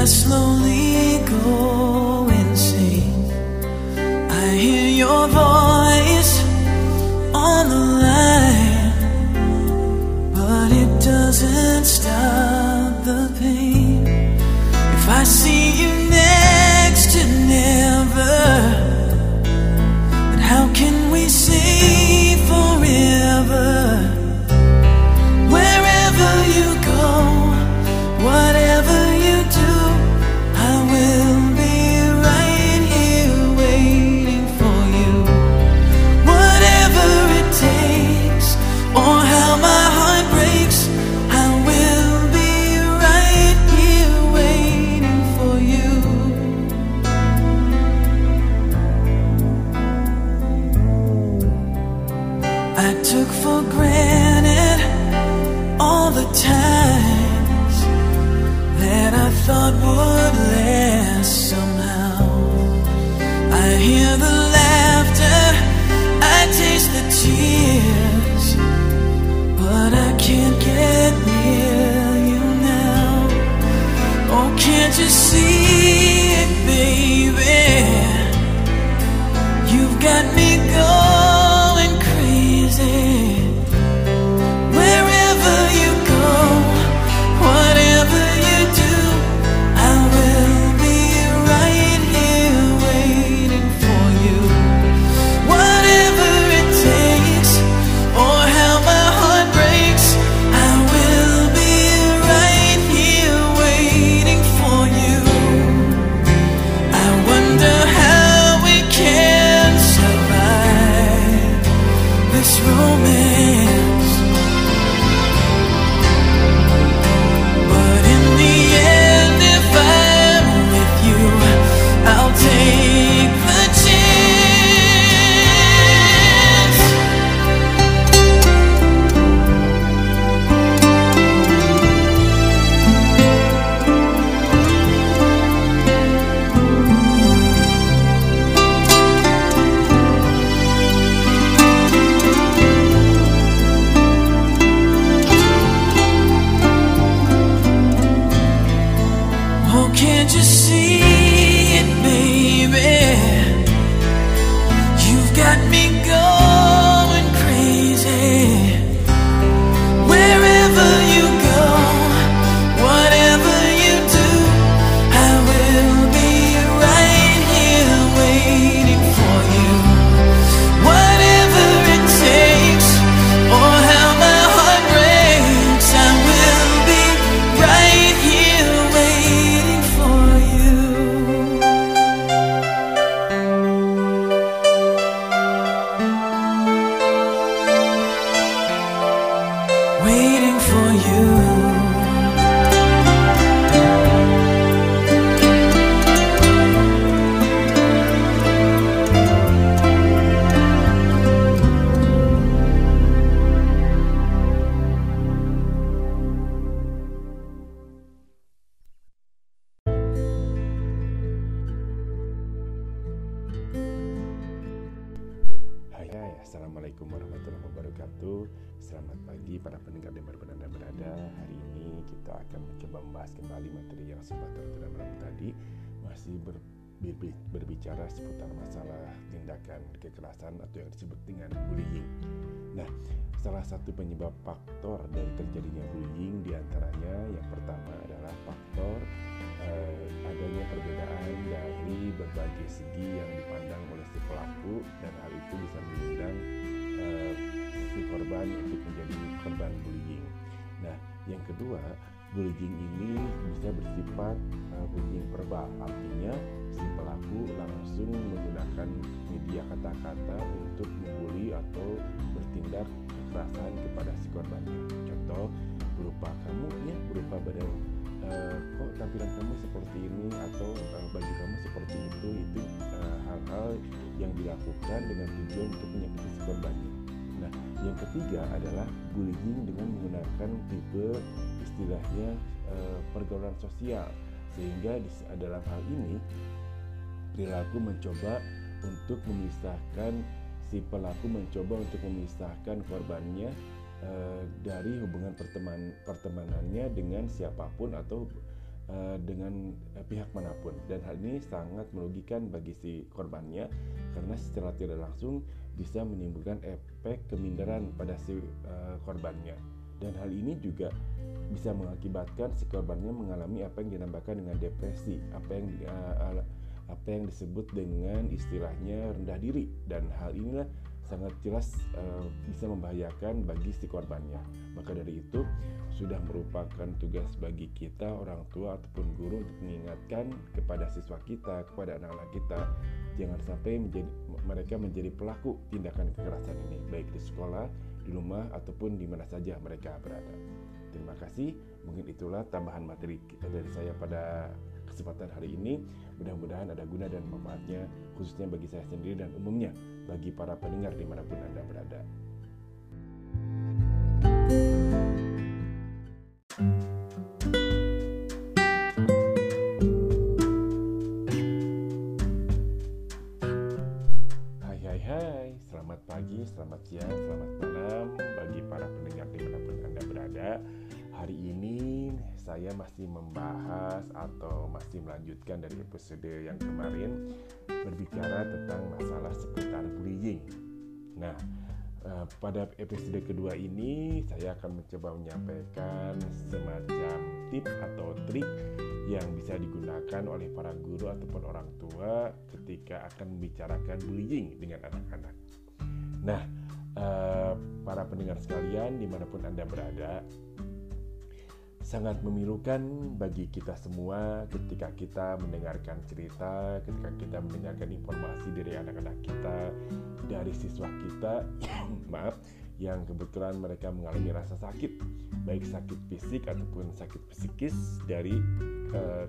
I slowly go insane. I hear your voice on the line, but it doesn't stop the pain. I took for granted all the times that I thought would last somehow. I hear the laughter, I taste the tears, but I can't get near you now. Oh, can't you see Selamat pagi para pendengar dan berbenah berada. Hari ini kita akan mencoba membahas kembali materi yang sempat tertunda malam tadi. Masih ber- ber- berbicara seputar masalah tindakan kekerasan atau yang disebut dengan bullying. Nah, salah satu penyebab faktor dari terjadinya bullying di antaranya Yang pertama adalah faktor eh, adanya perbedaan dari berbagai segi yang dipandang oleh si pelaku dan hal itu bisa mengundang eh, si korban untuk menjadi korban bullying. Nah, yang kedua, bullying ini bisa bersifat eh, bullying verbal, artinya si pelaku langsung menggunakan media kata-kata untuk membuli atau bertindak kekerasan kepada si korbannya. Contoh berupa kamu ya berupa badan eh, kok tampilan kamu seperti ini atau eh, baju kamu seperti itu itu hal-hal yang dilakukan dengan tujuan untuk menyakiti si korbannya. Yang ketiga adalah bullying dengan menggunakan tipe istilahnya eh, pergaulan sosial. Sehingga di dalam hal ini perilaku mencoba untuk memisahkan si pelaku mencoba untuk memisahkan korbannya uh, dari hubungan perteman pertemanannya dengan siapa pun atau uh, dengan uh, pihak mana pun. Dan hal ini sangat merugikan bagi si korbannya karena secara tidak langsung bisa menimbulkan efek keminderan pada si uh, korbannya. Dan hal ini juga bisa mengakibatkan si korbannya mengalami apa yang dinamakan dengan depresi apa yang uh, apa yang disebut dengan istilahnya rendah diri. Dan hal inilah sangat jelas uh, bisa membahayakan bagi si korbannya. Maka dari itu sudah merupakan tugas bagi kita orang tua ataupun guru untuk mengingatkan kepada siswa kita, kepada anak-anak kita jangan sampai menjadi mereka menjadi pelaku tindakan kekerasan ini baik di sekolah, di rumah ataupun di mana saja mereka berada. Terima kasih. Mungkin itulah tambahan materi dari saya pada kesempatan hari ini. Mudah-mudahan ada guna dan manfaatnya khususnya bagi saya sendiri dan umumnya bagi para pendengar di mana pun Anda berada. Hai hai hai, selamat pagi, selamat siang, selamat malam bagi para pendengar di mana pun Anda berada. Hari ini saya masih membahas atau masih melanjutkan dari episode yang kemarin berbicara tentang masalah seputar bullying. Nah, eh, pada episode kedua ini saya akan mencoba menyampaikan semacam tip atau trik yang bisa digunakan oleh para guru ataupun orang tua ketika akan membicarakan bullying dengan anak-anak. Nah, eh, para pendengar sekalian di mana pun anda berada, sangat memilukan bagi kita semua ketika kita mendengarkan cerita, ketika kita mendengarkan informasi dari anak-anak kita, dari siswa kita, maaf, yang kebetulan mereka mengalami rasa sakit, baik sakit fisik ataupun sakit psikis dari uh,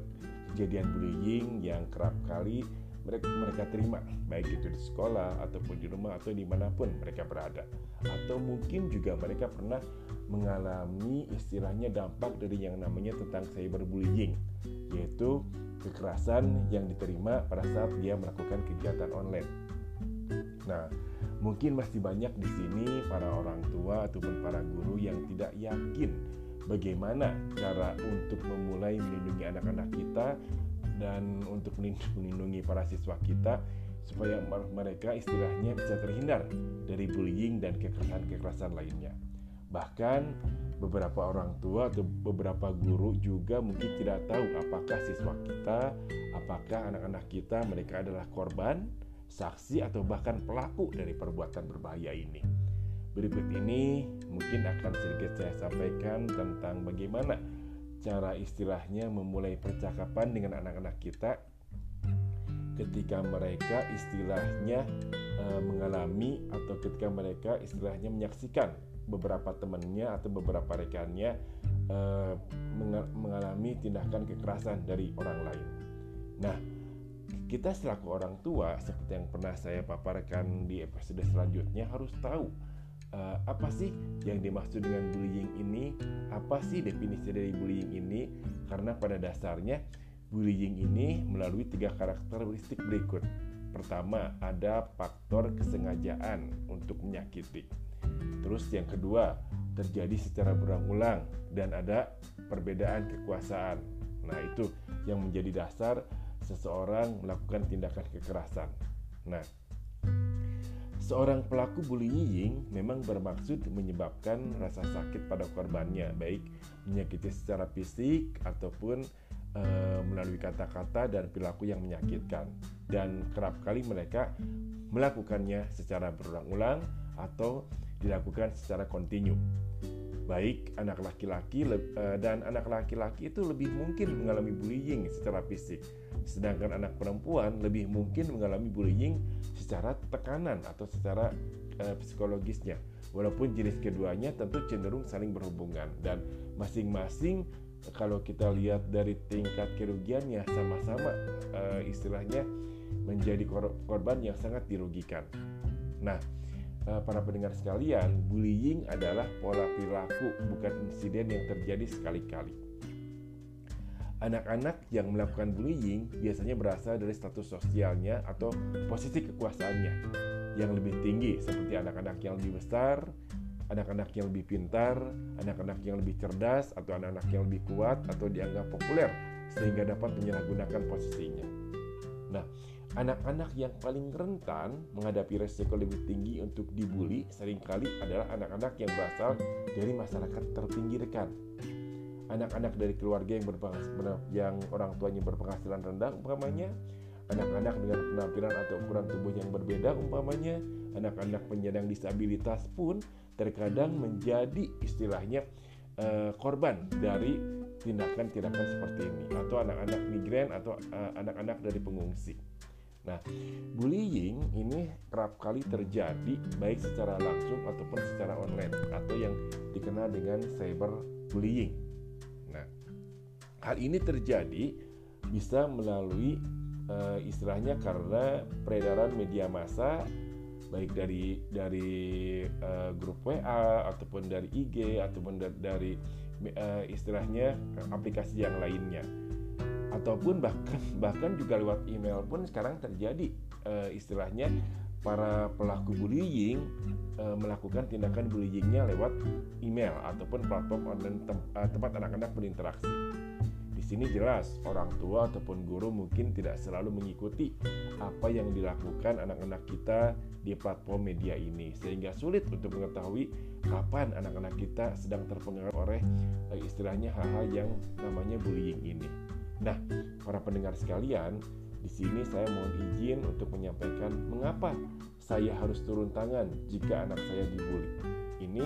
kejadian bullying yang kerap kali mereka mereka terima baik itu di sekolah ataupun di rumah atau di mana pun mereka berada. Atau mungkin juga mereka pernah mengalami istilahnya dampak dari yang namanya tentang cyberbullying yaitu kekerasan yang diterima pada saat dia melakukan kegiatan online. Nah, mungkin masih banyak di sini para orang tua ataupun para guru yang tidak yakin bagaimana cara untuk memulai melindungi anak-anak kita dan untuk melindungi para siswa kita supaya mereka istilahnya bisa terhindar dari bullying dan kekerasan-kekerasan lainnya. Bahkan beberapa orang tua atau beberapa guru juga mungkin tidak tahu apakah siswa kita, apakah anak-anak kita mereka adalah korban, saksi atau bahkan pelaku dari perbuatan berbahaya ini. Berikut ini mungkin akan sedikit saya sampaikan tentang bagaimana cara istilahnya memulai percakapan dengan anak-anak kita ketika mereka istilahnya e, mengalami atau ketika mereka istilahnya menyaksikan beberapa temannya atau beberapa rekannya uh, mengalami tindakan kekerasan dari orang lain. Nah, kita selaku orang tua seperti yang pernah saya paparkan di episode selanjutnya harus tahu uh, apa sih yang dimaksud dengan bullying ini, apa sih definisi dari bullying ini, karena pada dasarnya bullying ini melalui tiga karakteristik berikut. Pertama, ada faktor kesengajaan untuk menyakiti. Terus yang kedua, terjadi secara berulang-ulang dan ada perbedaan kekuasaan. Nah, itu yang menjadi dasar seseorang melakukan tindakan kekerasan. Nah, seorang pelaku bullying memang bermaksud menyebabkan rasa sakit pada korbannya, baik menyakiti secara fisik ataupun e, melalui kata-kata dan perilaku yang menyakitkan. Dan kerap kali mereka melakukannya secara berulang-ulang atau dilakukan secara kontinu. Baik anak laki-laki eh, dan anak laki-laki itu lebih mungkin mengalami bullying secara fisik, sedangkan anak perempuan lebih mungkin mengalami bullying secara tekanan atau secara uh, psikologisnya. Walaupun jenis keduanya tentu cenderung saling berhubungan dan masing-masing kalau kita lihat dari tingkat kerugiannya sama-sama uh, istilahnya menjadi korban yang sangat dirugikan. Nah, para pendengar sekalian, bullying adalah pola perilaku, bukan insiden yang terjadi sekali-kali. Anak-anak yang melakukan bullying biasanya berasal dari status sosialnya atau posisi kekuasaannya. yang lebih tinggi seperti anak-anak yang lebih besar, anak-anak yang lebih pintar, anak-anak yang lebih cerdas atau anak-anak yang lebih kuat atau dianggap populer sehingga dapat menyalahgunakan posisinya. Nah, anak-anak yang paling rentan menghadapi resiko lebih tinggi untuk dibully sering kali adalah anak-anak yang berasal dari masyarakat terpinggirkan. Anak-anak dari keluarga yang yang orang tuanya berpenghasilan rendah umpamanya, anak-anak dengan penampilan atau ukuran tubuh yang berbeda umpamanya, anak-anak penyandang disabilitas pun terkadang menjadi istilahnya uh, korban dari tindakan-tindakan seperti ini atau anak-anak migran atau uh, anak-anak dari pengungsi. Nah, bullying ini kerap kali terjadi baik secara langsung ataupun secara online atau yang dikenal dengan cyberbullying. Hal ini terjadi bisa melalui uh, istilahnya karena peredaran media massa baik dari dari uh, grup WA ataupun dari IG ataupun dari, dari uh, istilahnya aplikasi yang lainnya ataupun bahkan bahkan juga lewat email pun sekarang terjadi uh, istilahnya para pelaku bullying uh, melakukan tindakan bullyingnya lewat email ataupun platform online tem uh, tempat anak-anak berinteraksi sini jelas orang tua ataupun guru mungkin tidak selalu mengikuti apa yang dilakukan anak-anak kita di platform media ini sehingga sulit untuk mengetahui kapan anak-anak kita sedang terpengaruh oleh eh, istilahnya hal-hal yang namanya bullying ini. Nah, para pendengar sekalian, di sini saya mohon izin untuk menyampaikan mengapa saya harus turun tangan jika anak saya dibully. Ini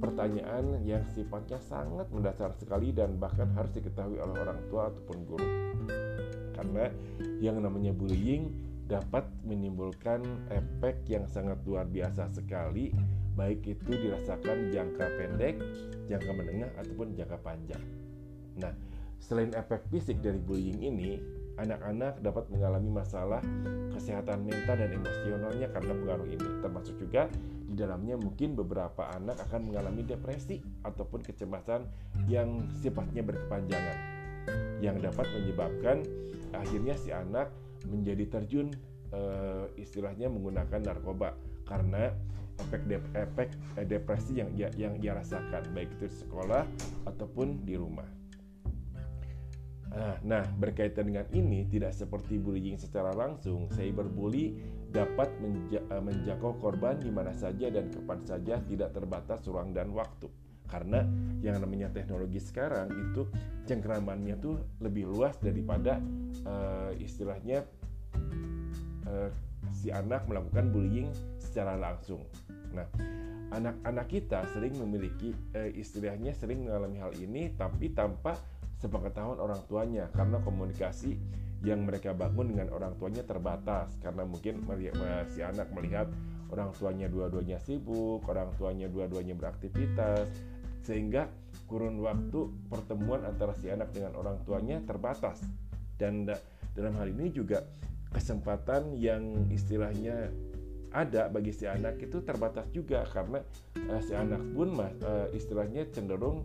pertanyaan yang sifatnya sangat mendasar sekali dan bahkan harus diketahui oleh orang tua ataupun guru. Karena yang namanya bullying dapat menimbulkan efek yang sangat luar biasa sekali, baik itu dirasakan jangka pendek, jangka menengah ataupun jangka panjang. Nah, selain efek fisik dari bullying ini, anak-anak dapat mengalami masalah kesehatan mental dan emosionalnya karena pengaruh ini. Termasuk juga di dalamnya mungkin beberapa anak akan mengalami depresi ataupun kecemasan yang sifatnya berkepanjangan yang dapat menyebabkan akhirnya si anak menjadi terjun e, istilahnya menggunakan narkoba karena efek de efek eh, depresi yang yang ia rasakan baik itu di sekolah ataupun di rumah. Nah, nah, berkaitan dengan ini tidak seperti bullying secara langsung, cyberbully dapat menja eh, menjangkau korban di mana saja dan kapan saja tidak terbatas ruang dan waktu. Karena yang namanya teknologi sekarang itu cengkramannya tuh lebih luas daripada uh, istilahnya uh, si anak melakukan bullying secara langsung. Nah, anak-anak kita sering memiliki uh, istilahnya sering mengalami hal ini tapi tanpa sepengetahuan orang tuanya karena komunikasi yang mereka bangun dengan orang tuanya terbatas. Karena mungkin si anak melihat orang tuanya dua-duanya sibuk, orang tuanya dua-duanya beraktivitas sehingga kurun waktu pertemuan antara si anak dengan orang tuanya terbatas. Dan dalam hal ini juga kesempatan yang istilahnya ada bagi si anak itu terbatas juga karena uh, si anak pun uh, istilahnya cenderung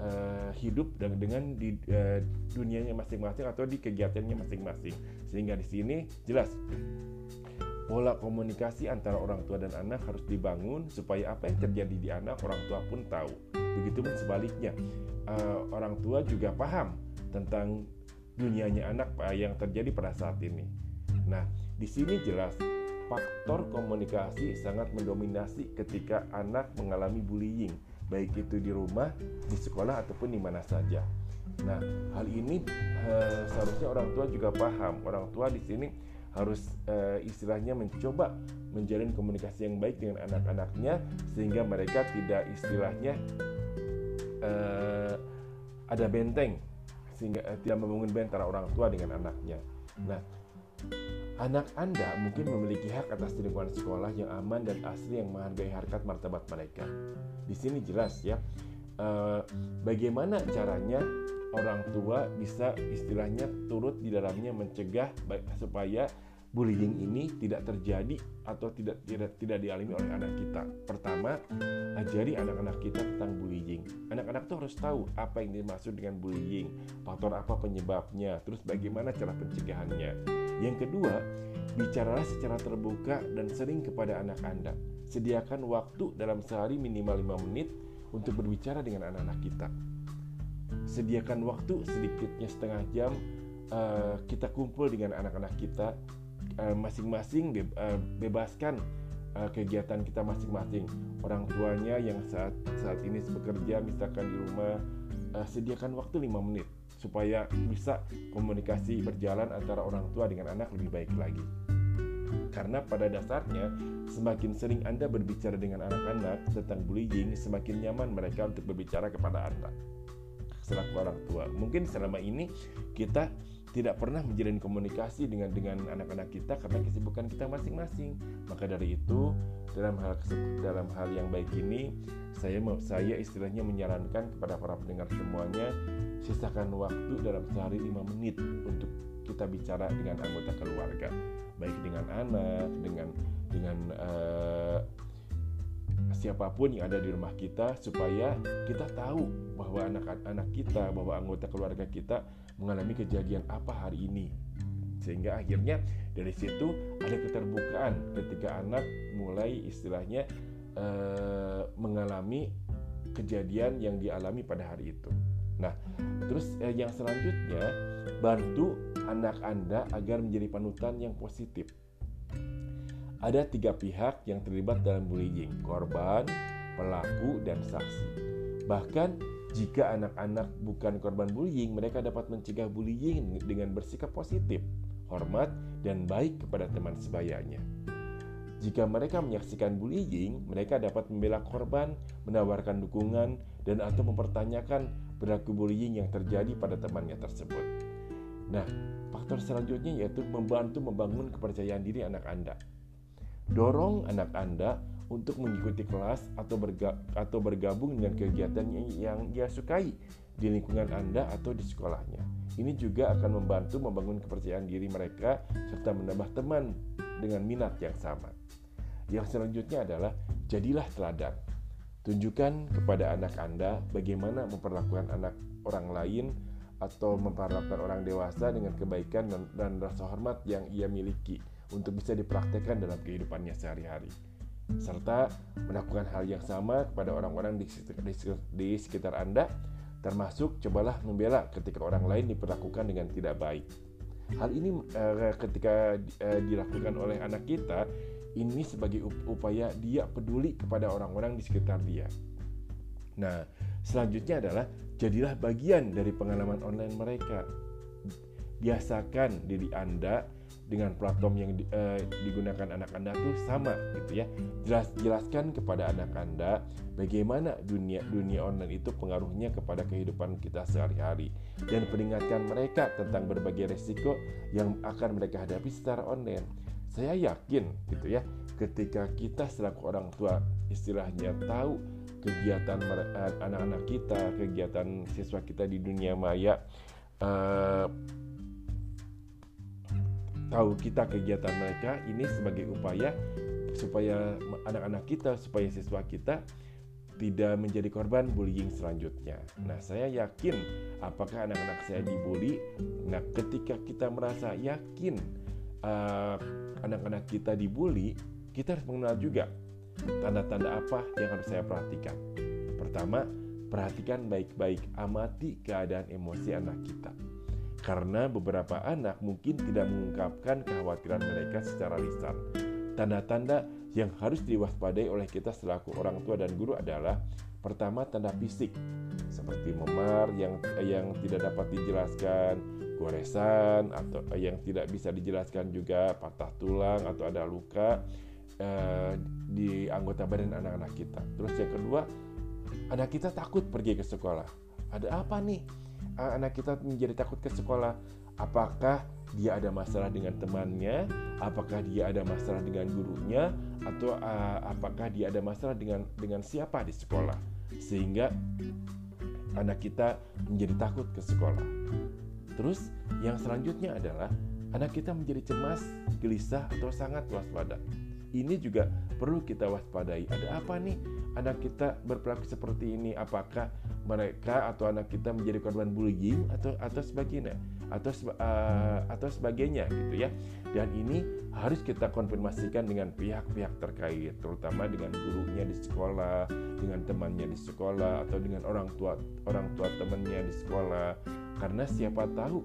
uh, hidup dan dengan di uh, dunianya masing-masing atau di kegiatannya masing-masing. Sehingga di sini jelas pola komunikasi antara orang tua dan anak harus dibangun supaya apa yang terjadi di anak orang tua pun tahu. Begitupun sebaliknya, uh, orang tua juga paham tentang dunianya anak yang terjadi pada saat ini. Nah, di sini jelas faktor komunikasi sangat mendominasi ketika anak mengalami bullying baik itu di rumah, di sekolah ataupun di mana saja. Nah, hal ini uh, seharusnya orang tua juga paham. Orang tua di sini harus uh, istilahnya mencoba menjalin komunikasi yang baik dengan anak-anaknya sehingga mereka tidak istilahnya uh, ada benteng sehingga uh, tidak membangun benteng antara orang tua dengan anaknya. Nah, Anak Anda mungkin memiliki hak atas lingkungan sekolah yang aman dan asli yang menghargai harkat martabat mereka. Di sini jelas ya, eh, bagaimana caranya orang tua bisa istilahnya turut di dalamnya mencegah supaya bullying ini tidak terjadi atau tidak tidak tidak dialami oleh anak kita. Pertama, ajari anak-anak kita tentang bullying. Anak-anak tuh harus tahu apa yang dimaksud dengan bullying, faktor apa penyebabnya, terus bagaimana cara pencegahannya. Yang kedua, bicaralah secara terbuka dan sering kepada anak Anda. Sediakan waktu dalam sehari minimal 5 menit untuk berbicara dengan anak-anak kita. Sediakan waktu sedikitnya setengah jam uh, kita kumpul dengan anak-anak kita uh, masing-masing be uh, bebaskan uh, kegiatan kita masing-masing. Orang tuanya yang saat saat ini bekerja misalkan di rumah uh, sediakan waktu 5 menit supaya bisa komunikasi berjalan antara orang tua dengan anak lebih baik lagi. Karena pada dasarnya, semakin sering Anda berbicara dengan anak-anak tentang bullying, semakin nyaman mereka untuk berbicara kepada Anda selaku orang tua. Mungkin selama ini kita tidak pernah menjalin komunikasi dengan dengan anak-anak kita karena kesibukan kita masing-masing. Maka dari itu, dalam hal dalam hal yang baik ini, saya saya istilahnya menyarankan kepada para pendengar semuanya, sisakan waktu dalam sehari 5 menit untuk kita bicara dengan anggota keluarga baik dengan anak dengan dengan uh, siapa pun yang ada di rumah kita supaya kita tahu bahwa anak-anak kita bahwa anggota keluarga kita mengalami kejadian apa hari ini sehingga akhirnya dari situ ada keterbukaan ketika anak mulai istilahnya uh, mengalami kejadian yang dialami pada hari itu. Nah, terus eh, yang selanjutnya bantu anak Anda agar menjadi panutan yang positif. Ada tiga pihak yang terlibat dalam bullying, korban, pelaku, dan saksi. Bahkan jika anak-anak bukan korban bullying, mereka dapat mencegah bullying dengan bersikap positif, hormat, dan baik kepada teman sebayanya. Jika mereka menyaksikan bullying, mereka dapat membela korban, menawarkan dukungan, dan atau mempertanyakan berlaku bullying yang terjadi pada temannya tersebut. Nah, faktor selanjutnya yaitu membantu membangun kepercayaan diri anak Anda. Dorong anak Anda untuk mengikuti kelas atau, berga atau bergabung dengan kegiatan yang dia sukai di lingkungan Anda atau di sekolahnya. Ini juga akan membantu membangun kepercayaan diri mereka serta menambah teman dengan minat yang sama. Yang selanjutnya adalah jadilah teladan. Tunjukkan kepada anak Anda bagaimana memperlakukan anak orang lain atau memperlakukan orang dewasa dengan kebaikan dan, dan rasa hormat yang ia miliki untuk bisa dipraktekkan dalam kehidupannya sehari-hari serta melakukan hal yang sama kepada orang-orang di, di, sekitar Anda termasuk cobalah membela ketika orang lain diperlakukan dengan tidak baik. Hal ini uh, ketika uh, dilakukan oleh anak kita ini sebagai upaya dia peduli kepada orang-orang di sekitar dia. Nah, selanjutnya adalah jadilah bagian dari pengalaman online mereka. Biasakan diri Anda dengan platform yang di, uh, digunakan anak Anda tuh sama gitu ya. Jelas jelaskan kepada anak Anda bagaimana dunia dunia online itu pengaruhnya kepada kehidupan kita sehari-hari dan peringatkan mereka tentang berbagai resiko yang akan mereka hadapi secara online saya yakin gitu ya ketika kita selaku orang tua istilahnya tahu kegiatan eh, anak-anak kita kegiatan siswa kita di dunia maya uh, tahu kita kegiatan mereka ini sebagai upaya supaya anak-anak kita supaya siswa kita tidak menjadi korban bullying selanjutnya. Nah, saya yakin apakah anak-anak saya dibully. Nah, ketika kita merasa yakin eh, anak-anak kita dibully, kita harus mengenal juga tanda-tanda apa yang harus saya perhatikan. Pertama, perhatikan baik-baik, amati keadaan emosi anak kita. Karena beberapa anak mungkin tidak mengungkapkan kekhawatiran mereka secara lisan. Tanda-tanda yang harus diwaspadai oleh kita selaku orang tua dan guru adalah pertama tanda fisik seperti memar yang yang tidak dapat dijelaskan, goresan atau yang tidak bisa dijelaskan juga patah tulang atau ada luka eh, di anggota badan anak-anak kita. Terus yang kedua, anak kita takut pergi ke sekolah. Ada apa nih? Anak kita menjadi takut ke sekolah. Apakah dia ada masalah dengan temannya? Apakah dia ada masalah dengan gurunya? Atau uh, apakah dia ada masalah dengan dengan siapa di sekolah? Sehingga anak kita menjadi takut ke sekolah. Terus yang selanjutnya adalah anak kita menjadi cemas, gelisah atau sangat waspada. ini juga perlu kita waspadai. Ada apa nih anak kita berperilaku seperti ini? Apakah mereka atau anak kita menjadi korban bullying atau atau sebagainya atau uh, atau sebagainya gitu ya. Dan ini harus kita konfirmasikan dengan pihak-pihak terkait, terutama dengan gurunya di sekolah, dengan temannya di sekolah atau dengan orang tua orang tua temannya di sekolah. Karena siapa tahu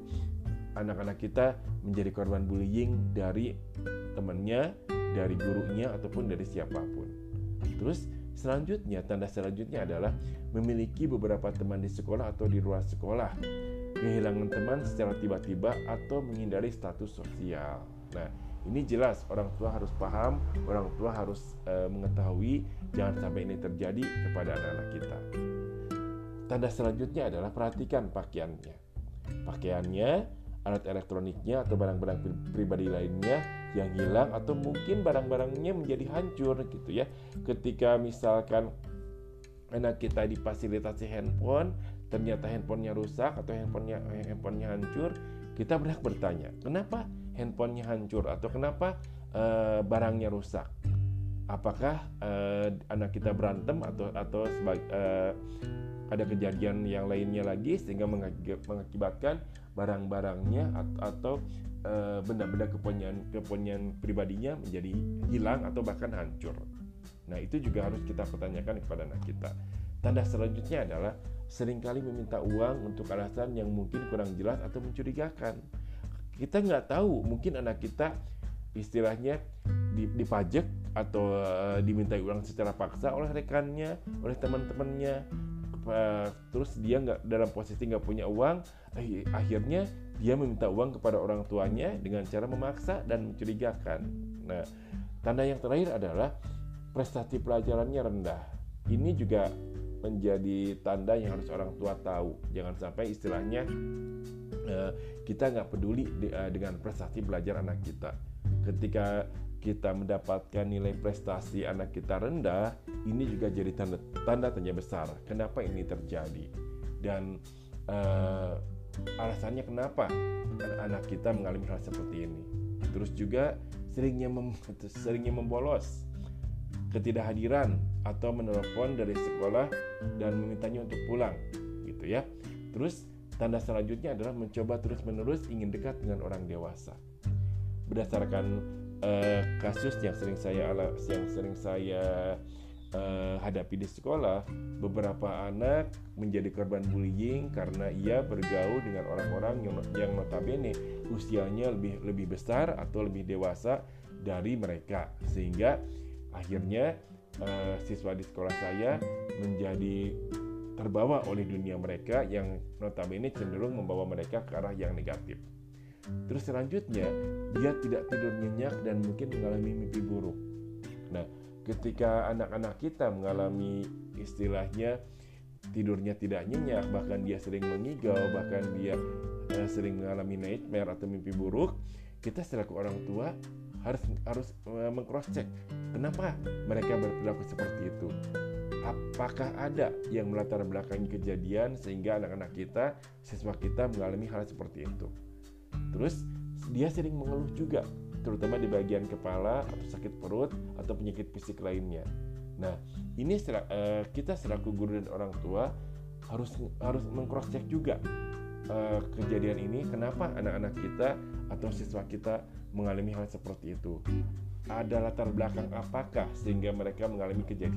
anak-anak kita menjadi korban bullying dari temannya, dari gurunya ataupun dari siapa pun. Terus selanjutnya tanda selanjutnya adalah memiliki beberapa teman di sekolah atau di luar sekolah. Kehilangan teman secara tiba-tiba atau menghindari status sosial. Nah, ini jelas orang tua harus paham, orang tua harus e, mengetahui jangan sampai ini terjadi kepada anak-anak kita. Tanda selanjutnya adalah perhatikan pakaiannya. Pakaiannya alat elektroniknya atau barang-barang pribadi lainnya yang hilang atau mungkin barang-barangnya menjadi hancur gitu ya. Ketika misalkan anak kita difasilitasi handphone, ternyata handphonenya rusak atau handphonenya handphonenya hancur, kita berhak bertanya, kenapa handphonenya hancur atau kenapa uh, barangnya rusak? Apakah uh, anak kita berantem atau atau uh, ada kejadian yang lainnya lagi sehingga mengakibatkan barang-barangnya atau eh, benda-benda kepunyaan kepunyaan pribadinya menjadi hilang atau bahkan hancur. Nah, itu juga harus kita pertanyakan kepada anak kita. Tanda selanjutnya adalah sering kali meminta uang untuk alasan yang mungkin kurang jelas atau mencurigakan. Kita nggak tahu, mungkin anak kita istilahnya dipajak atau uh, dimintai uang secara paksa oleh rekannya, oleh teman-temannya, uh, terus dia nggak dalam posisi nggak punya uang eh, akhirnya dia meminta uang kepada orang tuanya dengan cara memaksa dan mencurigakan. Nah tanda yang terakhir adalah prestasi pelajarannya rendah. Ini juga menjadi tanda yang harus orang tua tahu. Jangan sampai istilahnya uh, kita nggak peduli de, uh, dengan prestasi belajar anak kita. Ketika kita mendapatkan nilai prestasi anak kita rendah, ini juga jadi tanda tanda tanya besar. Kenapa ini terjadi? Dan uh, alasannya kenapa anak kita mengalami hal seperti ini? Terus juga seringnya mem seringnya membolos, ketidakhadiran atau menelpon dari sekolah dan memintanya untuk pulang, gitu ya. Terus tanda selanjutnya adalah mencoba terus-menerus ingin dekat dengan orang dewasa. Berdasarkan uh, kasus yang sering saya yang sering saya uh, hadapi di sekolah, beberapa anak menjadi korban bullying karena ia bergaul dengan orang-orang yang, yang notabene usianya lebih lebih besar atau lebih dewasa dari mereka, sehingga akhirnya uh, siswa di sekolah saya menjadi terbawa oleh dunia mereka yang notabene cenderung membawa mereka ke arah yang negatif. Terus selanjutnya dia tidak tidur nyenyak dan mungkin mengalami mimpi buruk. Nah, ketika anak-anak kita mengalami istilahnya tidurnya tidak nyenyak, bahkan dia sering mengigau, bahkan dia uh, sering mengalami nightmare atau mimpi buruk, kita selaku orang tua harus harus uh, mengcross check kenapa mereka berperilaku seperti itu. Apakah ada yang melatar belakangi kejadian sehingga anak-anak kita, siswa kita mengalami hal seperti itu? Terus dia sering mengeluh juga, terutama di bagian kepala atau sakit perut atau penyakit fisik lainnya. Nah, ini uh, kita selaku guru dan orang tua harus harus mengcross check juga uh, kejadian ini kenapa anak-anak kita atau siswa kita mengalami hal seperti itu. Ada latar belakang apakah sehingga mereka mengalami kejadian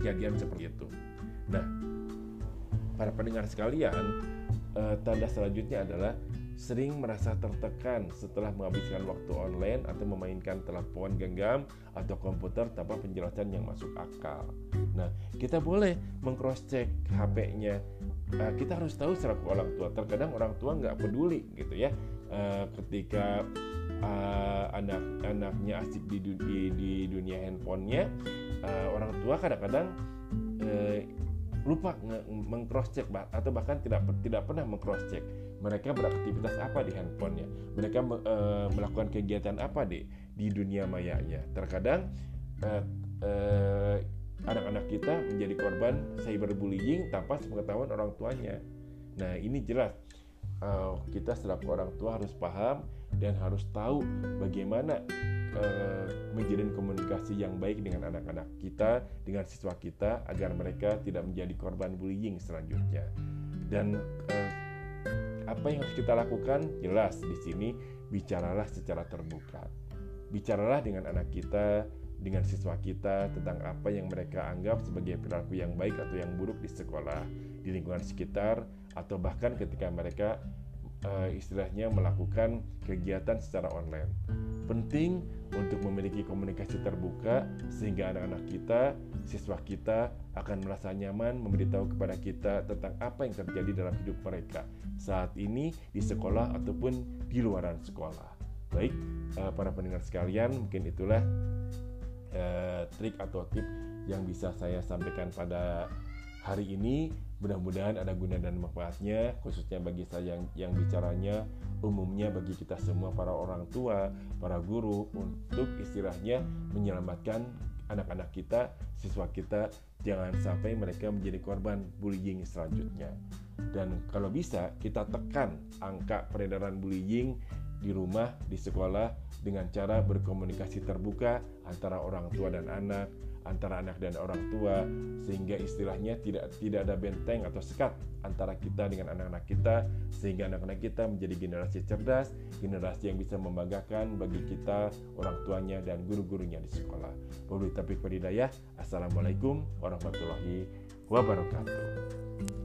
kejadian seperti itu. Nah, para pendengar sekalian, uh, tanda selanjutnya adalah sering merasa tertekan setelah menghabiskan waktu online atau memainkan telepon genggam atau komputer tanpa penjelasan yang masuk akal. Nah, kita boleh mengcross check HP-nya. Uh, kita harus tahu selaku orang tua. Terkadang orang tua nggak peduli gitu ya, uh, ketika uh, anak-anaknya asik di, di, di dunia handphonenya, uh, orang tua kadang-kadang uh, lupa mengcross check atau bahkan tidak tidak pernah mengcross check mereka beraktivitas apa di handphonenya? Mereka e, melakukan kegiatan apa di di dunia mayanya? Terkadang anak eh, anak-anak kita menjadi korban cyberbullying tanpa sepengetahuan orang tuanya. Nah ini jelas uh, kita selaku orang tua harus paham dan harus tahu bagaimana uh, menjalin komunikasi yang baik dengan anak-anak kita, dengan siswa kita agar mereka tidak menjadi korban bullying selanjutnya. Dan uh, apa yang harus kita lakukan? Jelas di sini bicaralah secara terbuka. Bicaralah dengan anak kita, dengan siswa kita tentang apa yang mereka anggap sebagai perilaku yang baik atau yang buruk di sekolah, di lingkungan sekitar, atau bahkan ketika mereka uh, istilahnya melakukan kegiatan secara online. Penting untuk memiliki komunikasi terbuka sehingga anak-anak kita, siswa kita akan merasa nyaman memberitahu kepada kita tentang apa yang terjadi dalam hidup mereka saat ini di sekolah ataupun di luaran sekolah. Baik, uh, para pendengar sekalian, mungkin itulah uh, trik atau tip yang bisa saya sampaikan pada hari ini mudah-mudahan ada guna dan manfaatnya khususnya bagi saya yang, yang bicaranya umumnya bagi kita semua para orang tua, para guru untuk istilahnya menyelamatkan anak-anak kita, siswa kita jangan sampai mereka menjadi korban bullying selanjutnya. Dan kalau bisa kita tekan angka peredaran bullying di rumah, di sekolah dengan cara berkomunikasi terbuka antara orang tua dan anak, antara anak dan orang tua sehingga istilahnya tidak tidak ada benteng atau sekat antara kita dengan anak-anak kita sehingga anak-anak kita menjadi generasi cerdas, generasi yang bisa membanggakan bagi kita orang tuanya dan guru-gurunya di sekolah. Wabillahi taufiq walhidayah. Assalamualaikum warahmatullahi wabarakatuh.